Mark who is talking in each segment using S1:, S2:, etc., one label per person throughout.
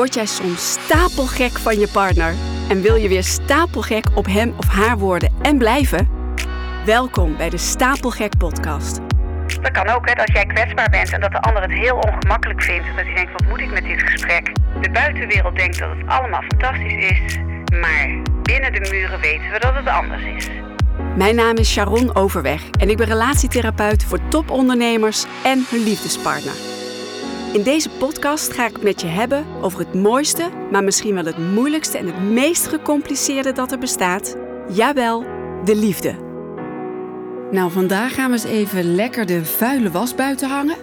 S1: Word jij soms stapelgek van je partner en wil je weer stapelgek op hem of haar worden en blijven? Welkom bij de Stapelgek Podcast.
S2: Dat kan ook, hè, als jij kwetsbaar bent en dat de ander het heel ongemakkelijk vindt. En dat hij denkt, wat moet ik met dit gesprek? De buitenwereld denkt dat het allemaal fantastisch is. Maar binnen de muren weten we dat het anders is.
S1: Mijn naam is Sharon Overweg en ik ben relatietherapeut voor topondernemers en hun liefdespartner. In deze podcast ga ik het met je hebben over het mooiste, maar misschien wel het moeilijkste en het meest gecompliceerde dat er bestaat. Jawel, de liefde. Nou, vandaag gaan we eens even lekker de vuile was buiten hangen.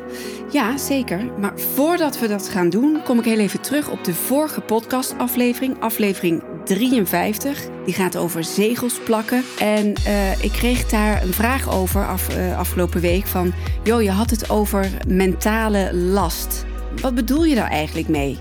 S1: Ja, zeker. Maar voordat we dat gaan doen, kom ik heel even terug op de vorige podcastaflevering, aflevering 53. Die gaat over zegels plakken. En uh, ik kreeg daar een vraag over af, uh, afgelopen week van... joh, je had het over mentale last. Wat bedoel je daar eigenlijk mee?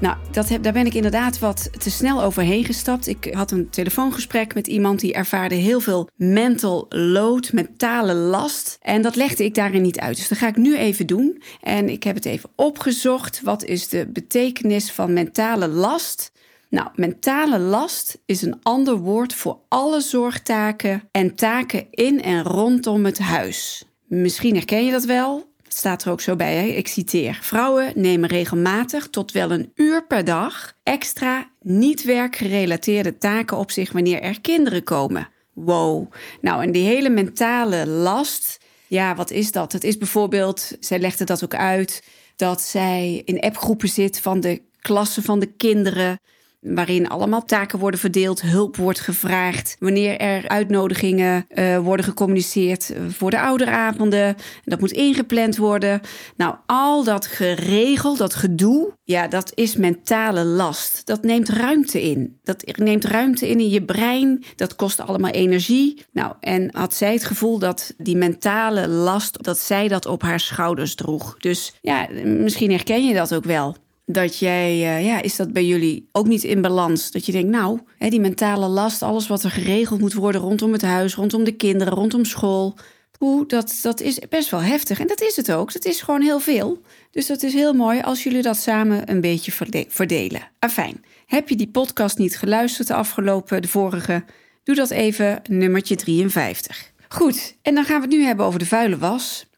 S1: Nou, dat heb, daar ben ik inderdaad wat te snel overheen gestapt. Ik had een telefoongesprek met iemand die ervaarde heel veel mental load, mentale last. En dat legde ik daarin niet uit. Dus dat ga ik nu even doen. En ik heb het even opgezocht. Wat is de betekenis van mentale last? Nou, mentale last is een ander woord voor alle zorgtaken en taken in en rondom het huis. Misschien herken je dat wel. Staat er ook zo bij, hè? ik citeer. Vrouwen nemen regelmatig tot wel een uur per dag extra niet werkgerelateerde taken op zich wanneer er kinderen komen. Wow. Nou, en die hele mentale last, ja, wat is dat? Het is bijvoorbeeld, zij legde dat ook uit, dat zij in appgroepen zit van de klassen van de kinderen waarin allemaal taken worden verdeeld, hulp wordt gevraagd, wanneer er uitnodigingen uh, worden gecommuniceerd voor de ouderavonden, dat moet ingepland worden. Nou, al dat geregeld, dat gedoe, ja, dat is mentale last. Dat neemt ruimte in. Dat neemt ruimte in in je brein. Dat kost allemaal energie. Nou, en had zij het gevoel dat die mentale last, dat zij dat op haar schouders droeg. Dus ja, misschien herken je dat ook wel dat jij, uh, ja, is dat bij jullie ook niet in balans? Dat je denkt, nou, hè, die mentale last, alles wat er geregeld moet worden rondom het huis, rondom de kinderen, rondom school. Hoe, dat, dat is best wel heftig. En dat is het ook. Dat is gewoon heel veel. Dus dat is heel mooi als jullie dat samen een beetje verdelen. Afijn, heb je die podcast niet geluisterd de afgelopen, de vorige? Doe dat even, nummertje 53. Goed, en dan gaan we het nu hebben over de vuile was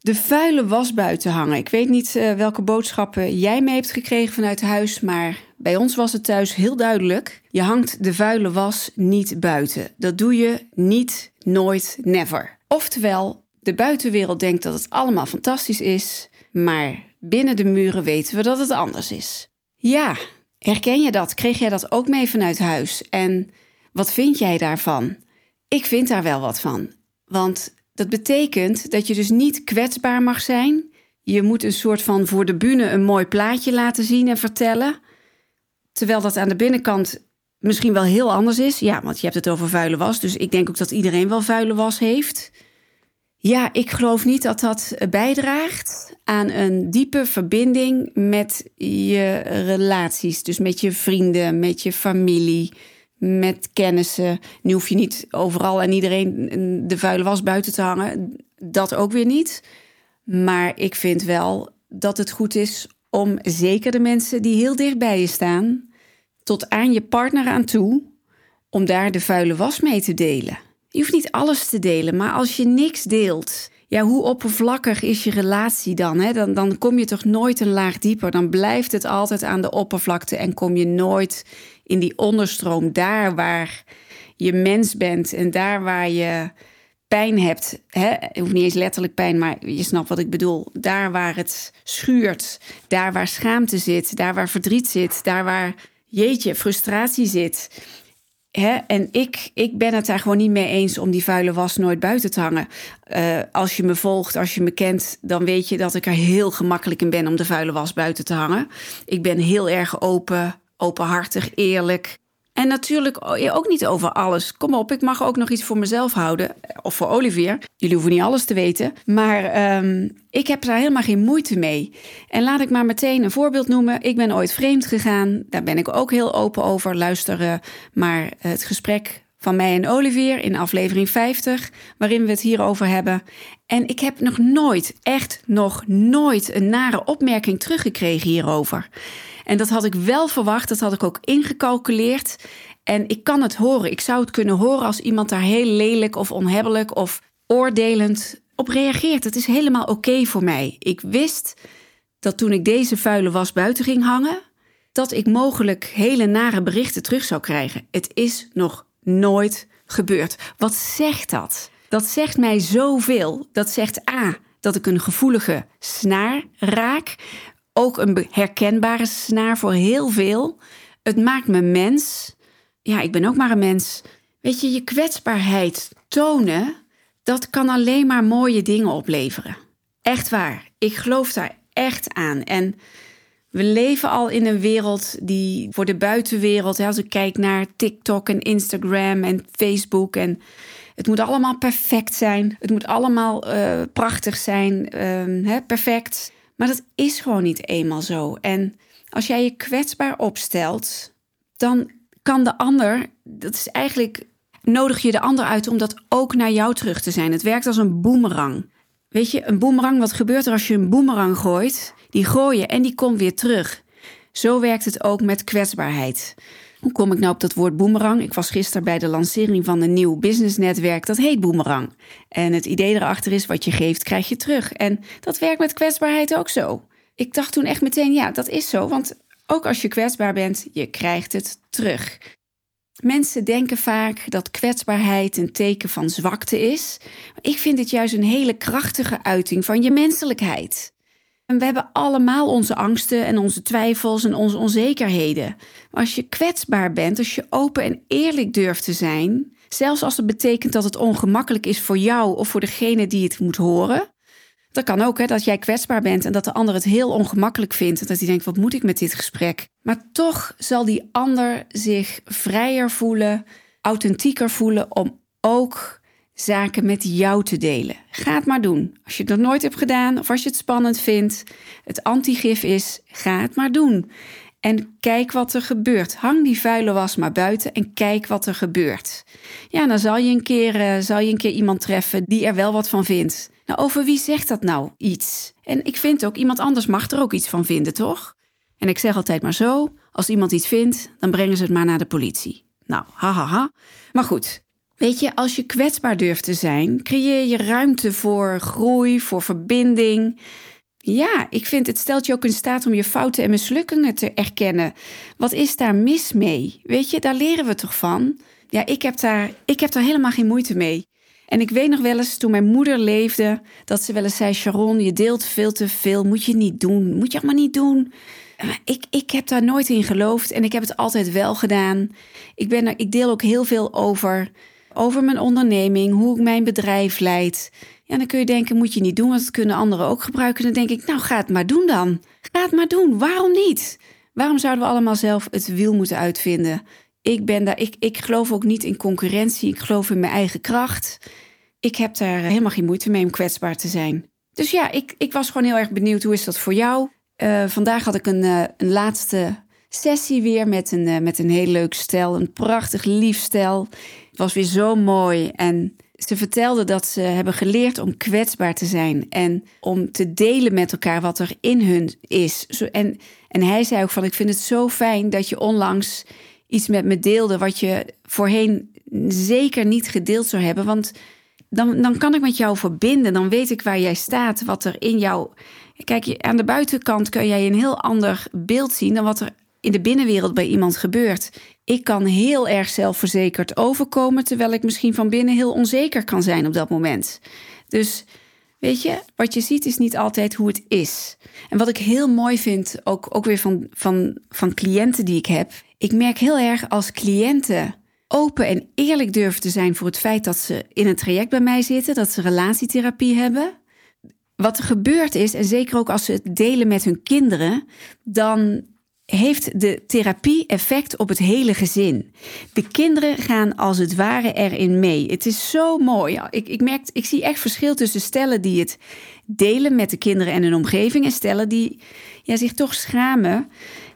S1: de vuile was buiten hangen. Ik weet niet uh, welke boodschappen jij mee hebt gekregen vanuit huis, maar bij ons was het thuis heel duidelijk. Je hangt de vuile was niet buiten. Dat doe je niet, nooit, never. Oftewel, de buitenwereld denkt dat het allemaal fantastisch is, maar binnen de muren weten we dat het anders is. Ja, herken je dat? Kreeg jij dat ook mee vanuit huis? En wat vind jij daarvan? Ik vind daar wel wat van. Want dat betekent dat je dus niet kwetsbaar mag zijn. Je moet een soort van voor de bühne een mooi plaatje laten zien en vertellen. Terwijl dat aan de binnenkant misschien wel heel anders is. Ja, want je hebt het over vuile was. Dus ik denk ook dat iedereen wel vuile was heeft. Ja, ik geloof niet dat dat bijdraagt aan een diepe verbinding met je relaties. Dus met je vrienden, met je familie, met kennissen. Nu hoef je niet overal en iedereen de vuile was buiten te hangen. Dat ook weer niet. Maar ik vind wel dat het goed is om zeker de mensen die heel dicht bij je staan, tot aan je partner aan toe, om daar de vuile was mee te delen. Je hoeft niet alles te delen, maar als je niks deelt, ja, hoe oppervlakkig is je relatie dan, hè? dan? Dan kom je toch nooit een laag dieper. Dan blijft het altijd aan de oppervlakte en kom je nooit in die onderstroom, daar waar je mens bent en daar waar je pijn hebt. Hè? Hoeft niet eens letterlijk pijn, maar je snapt wat ik bedoel. Daar waar het schuurt, daar waar schaamte zit, daar waar verdriet zit, daar waar jeetje, frustratie zit. Hè? En ik, ik ben het daar gewoon niet mee eens om die vuile was nooit buiten te hangen. Uh, als je me volgt, als je me kent, dan weet je dat ik er heel gemakkelijk in ben om de vuile was buiten te hangen. Ik ben heel erg open, openhartig, eerlijk. En natuurlijk ook niet over alles. Kom op, ik mag ook nog iets voor mezelf houden. Of voor Olivier. Jullie hoeven niet alles te weten. Maar um, ik heb daar helemaal geen moeite mee. En laat ik maar meteen een voorbeeld noemen. Ik ben ooit vreemd gegaan. Daar ben ik ook heel open over. Luisteren maar het gesprek van mij en Olivier in aflevering 50, waarin we het hierover hebben. En ik heb nog nooit, echt nog nooit, een nare opmerking teruggekregen hierover. En dat had ik wel verwacht, dat had ik ook ingecalculeerd. En ik kan het horen. Ik zou het kunnen horen als iemand daar heel lelijk of onhebbelijk of oordelend op reageert. Het is helemaal oké voor mij. Ik wist dat toen ik deze vuile was buiten ging hangen, dat ik mogelijk hele nare berichten terug zou krijgen. Het is nog nooit gebeurd. Wat zegt dat? Dat zegt mij zoveel. Dat zegt A, dat ik een gevoelige snaar raak. Ook een herkenbare snaar voor heel veel. Het maakt me mens. Ja, ik ben ook maar een mens. Weet je, je kwetsbaarheid tonen, dat kan alleen maar mooie dingen opleveren. Echt waar. Ik geloof daar echt aan. En we leven al in een wereld die voor de buitenwereld, als ik kijk naar TikTok en Instagram en Facebook en het moet allemaal perfect zijn. Het moet allemaal uh, prachtig zijn, uh, perfect. Maar dat is gewoon niet eenmaal zo. En als jij je kwetsbaar opstelt, dan kan de ander, dat is eigenlijk, nodig je de ander uit om dat ook naar jou terug te zijn. Het werkt als een boemerang. Weet je, een boemerang, wat gebeurt er als je een boemerang gooit? Die gooi je en die komt weer terug. Zo werkt het ook met kwetsbaarheid. Hoe kom ik nou op dat woord boemerang? Ik was gisteren bij de lancering van een nieuw businessnetwerk dat heet Boemerang. En het idee erachter is: wat je geeft, krijg je terug. En dat werkt met kwetsbaarheid ook zo. Ik dacht toen echt meteen: ja, dat is zo. Want ook als je kwetsbaar bent, je krijgt het terug. Mensen denken vaak dat kwetsbaarheid een teken van zwakte is. Ik vind het juist een hele krachtige uiting van je menselijkheid. En we hebben allemaal onze angsten en onze twijfels en onze onzekerheden. Maar als je kwetsbaar bent, als je open en eerlijk durft te zijn, zelfs als het betekent dat het ongemakkelijk is voor jou of voor degene die het moet horen. Dat kan ook, hè, dat jij kwetsbaar bent en dat de ander het heel ongemakkelijk vindt. En dat hij denkt: wat moet ik met dit gesprek? Maar toch zal die ander zich vrijer voelen, authentieker voelen om ook zaken met jou te delen. Ga het maar doen. Als je het nog nooit hebt gedaan of als je het spannend vindt, het antigif is, ga het maar doen. En kijk wat er gebeurt. Hang die vuile was maar buiten en kijk wat er gebeurt. Ja, dan zal je een keer, uh, zal je een keer iemand treffen die er wel wat van vindt. Nou, over wie zegt dat nou iets? En ik vind ook, iemand anders mag er ook iets van vinden, toch? En ik zeg altijd maar zo: als iemand iets vindt, dan brengen ze het maar naar de politie. Nou, hahaha. Ha, ha. Maar goed, Weet je, als je kwetsbaar durft te zijn, creëer je ruimte voor groei, voor verbinding. Ja, ik vind het stelt je ook in staat om je fouten en mislukkingen te erkennen. Wat is daar mis mee? Weet je, daar leren we toch van? Ja, ik heb daar, ik heb daar helemaal geen moeite mee. En ik weet nog wel eens toen mijn moeder leefde, dat ze wel eens zei: Sharon, je deelt veel te veel, moet je niet doen, moet je allemaal niet doen. Ik, ik heb daar nooit in geloofd en ik heb het altijd wel gedaan. Ik, ben ik deel ook heel veel over over mijn onderneming, hoe ik mijn bedrijf leid. Ja, dan kun je denken, moet je niet doen, want dat kunnen anderen ook gebruiken. Dan denk ik, nou ga het maar doen dan. Ga het maar doen, waarom niet? Waarom zouden we allemaal zelf het wiel moeten uitvinden? Ik, ben daar, ik, ik geloof ook niet in concurrentie, ik geloof in mijn eigen kracht. Ik heb daar helemaal geen moeite mee om kwetsbaar te zijn. Dus ja, ik, ik was gewoon heel erg benieuwd, hoe is dat voor jou? Uh, vandaag had ik een, uh, een laatste sessie weer met een, uh, met een heel leuk stel. Een prachtig lief stel was weer zo mooi. En ze vertelde dat ze hebben geleerd om kwetsbaar te zijn en om te delen met elkaar wat er in hun is. En, en hij zei ook van, ik vind het zo fijn dat je onlangs iets met me deelde wat je voorheen zeker niet gedeeld zou hebben. Want dan, dan kan ik met jou verbinden. Dan weet ik waar jij staat, wat er in jou. Kijk, aan de buitenkant kun jij een heel ander beeld zien dan wat er in de binnenwereld bij iemand gebeurt. Ik kan heel erg zelfverzekerd overkomen, terwijl ik misschien van binnen heel onzeker kan zijn op dat moment. Dus weet je, wat je ziet is niet altijd hoe het is. En wat ik heel mooi vind, ook, ook weer van, van, van cliënten die ik heb. Ik merk heel erg als cliënten open en eerlijk durven te zijn voor het feit dat ze in een traject bij mij zitten, dat ze relatietherapie hebben. Wat er gebeurd is, en zeker ook als ze het delen met hun kinderen, dan heeft de therapie effect op het hele gezin. De kinderen gaan als het ware erin mee. Het is zo mooi. Ik, ik, merk, ik zie echt verschil tussen stellen die het delen met de kinderen en hun omgeving en stellen die ja, zich toch schamen.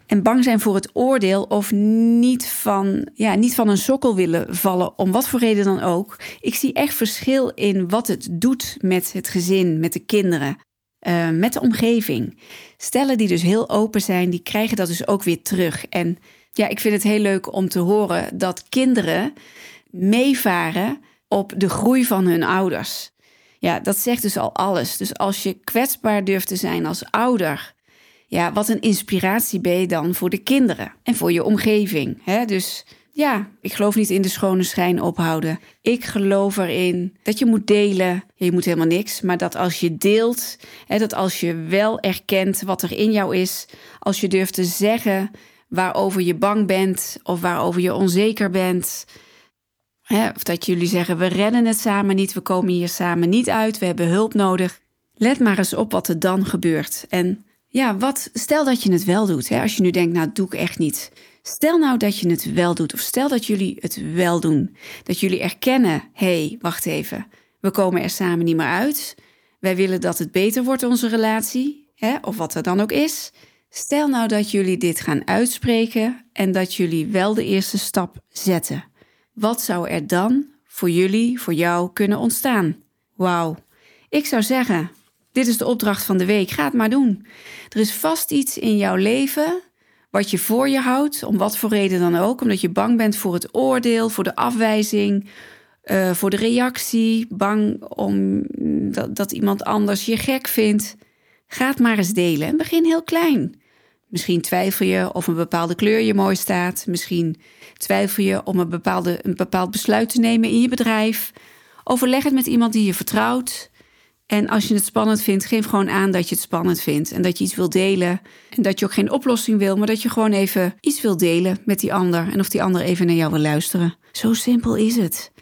S1: En bang zijn voor het oordeel of niet van, ja, niet van een sokkel willen vallen, om wat voor reden dan ook. Ik zie echt verschil in wat het doet met het gezin, met de kinderen, uh, met de omgeving. Stellen die dus heel open zijn, die krijgen dat dus ook weer terug. En ja, ik vind het heel leuk om te horen dat kinderen meevaren op de groei van hun ouders. Ja, dat zegt dus al alles. Dus als je kwetsbaar durft te zijn als ouder, ja, wat een inspiratie ben je dan voor de kinderen en voor je omgeving. Hè? Dus ja, ik geloof niet in de schone schijn ophouden. Ik geloof erin dat je moet delen. Je moet helemaal niks, maar dat als je deelt, hè, dat als je wel erkent wat er in jou is, als je durft te zeggen waarover je bang bent of waarover je onzeker bent, of dat jullie zeggen, we redden het samen niet, we komen hier samen niet uit, we hebben hulp nodig. Let maar eens op wat er dan gebeurt. En ja, wat, stel dat je het wel doet. Hè? Als je nu denkt, nou, doe ik echt niet. Stel nou dat je het wel doet, of stel dat jullie het wel doen. Dat jullie erkennen, hé, hey, wacht even, we komen er samen niet meer uit. Wij willen dat het beter wordt, onze relatie, hè? of wat er dan ook is. Stel nou dat jullie dit gaan uitspreken en dat jullie wel de eerste stap zetten. Wat zou er dan voor jullie, voor jou kunnen ontstaan? Wauw. Ik zou zeggen, dit is de opdracht van de week. Ga het maar doen. Er is vast iets in jouw leven wat je voor je houdt, om wat voor reden dan ook. Omdat je bang bent voor het oordeel, voor de afwijzing, uh, voor de reactie. Bang om dat, dat iemand anders je gek vindt. Ga het maar eens delen en begin heel klein. Misschien twijfel je of een bepaalde kleur je mooi staat. Misschien twijfel je om een, bepaalde, een bepaald besluit te nemen in je bedrijf. Overleg het met iemand die je vertrouwt. En als je het spannend vindt, geef gewoon aan dat je het spannend vindt. En dat je iets wil delen. En dat je ook geen oplossing wil, maar dat je gewoon even iets wil delen met die ander. En of die ander even naar jou wil luisteren. Zo simpel is het.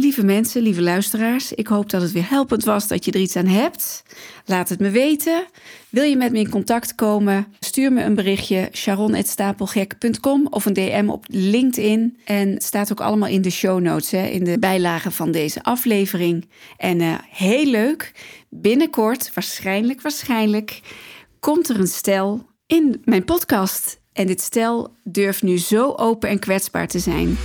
S1: Lieve mensen, lieve luisteraars, ik hoop dat het weer helpend was, dat je er iets aan hebt. Laat het me weten. Wil je met me in contact komen? Stuur me een berichtje sharon.stapelgek.com of een DM op LinkedIn. En staat ook allemaal in de show notes, hè, in de bijlagen van deze aflevering. En uh, heel leuk, binnenkort, waarschijnlijk, waarschijnlijk, komt er een stel in mijn podcast. En dit stel durft nu zo open en kwetsbaar te zijn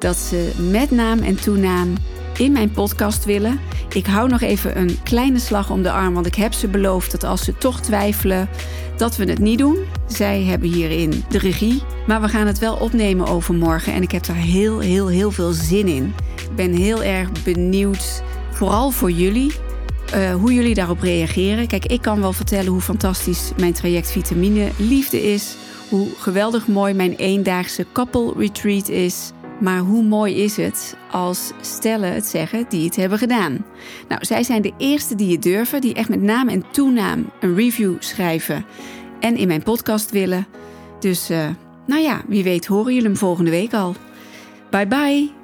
S1: dat ze met naam en toenaam in mijn podcast willen. Ik hou nog even een kleine slag om de arm, want ik heb ze beloofd dat als ze toch twijfelen, dat we het niet doen. Zij hebben hierin de regie, maar we gaan het wel opnemen overmorgen en ik heb daar heel, heel, heel veel zin in. Ik ben heel erg benieuwd, vooral voor jullie, uh, hoe jullie daarop reageren. Kijk, ik kan wel vertellen hoe fantastisch mijn traject Vitamine Liefde is. Hoe geweldig mooi mijn eendaagse couple retreat is. Maar hoe mooi is het als stellen het zeggen die het hebben gedaan? Nou, zij zijn de eerste die het durven, die echt met naam en toenaam een review schrijven en in mijn podcast willen. Dus, uh, nou ja, wie weet horen jullie hem volgende week al. Bye bye!